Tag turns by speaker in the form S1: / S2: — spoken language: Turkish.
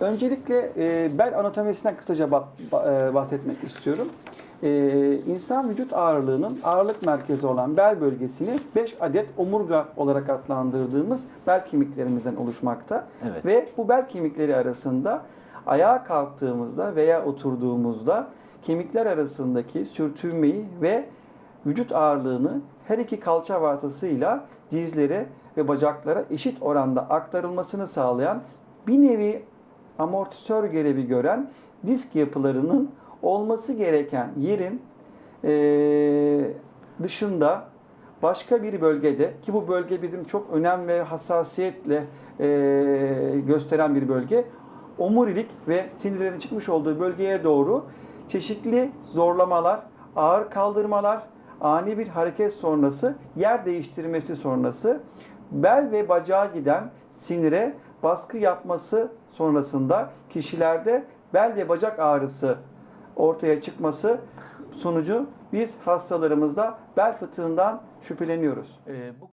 S1: Öncelikle e, bel anatomisinden kısaca ba- ba- e, bahsetmek istiyorum. E, insan vücut ağırlığının ağırlık merkezi olan bel bölgesini 5 adet omurga olarak adlandırdığımız bel kemiklerimizden oluşmakta.
S2: Evet.
S1: Ve bu bel kemikleri arasında ayağa kalktığımızda veya oturduğumuzda kemikler arasındaki sürtünmeyi ve vücut ağırlığını her iki kalça vasıtasıyla dizlere ve bacaklara eşit oranda aktarılmasını sağlayan bir nevi amortisör görevi gören disk yapılarının olması gereken yerin eee, dışında başka bir bölgede ki bu bölge bizim çok önem ve hassasiyetle eee, gösteren bir bölge omurilik ve sinirlerin çıkmış olduğu bölgeye doğru çeşitli zorlamalar, ağır kaldırmalar, ani bir hareket sonrası, yer değiştirmesi sonrası bel ve bacağa giden sinire baskı yapması sonrasında kişilerde bel ve bacak ağrısı ortaya çıkması sonucu biz hastalarımızda bel fıtığından şüpheleniyoruz.
S2: Ee, bu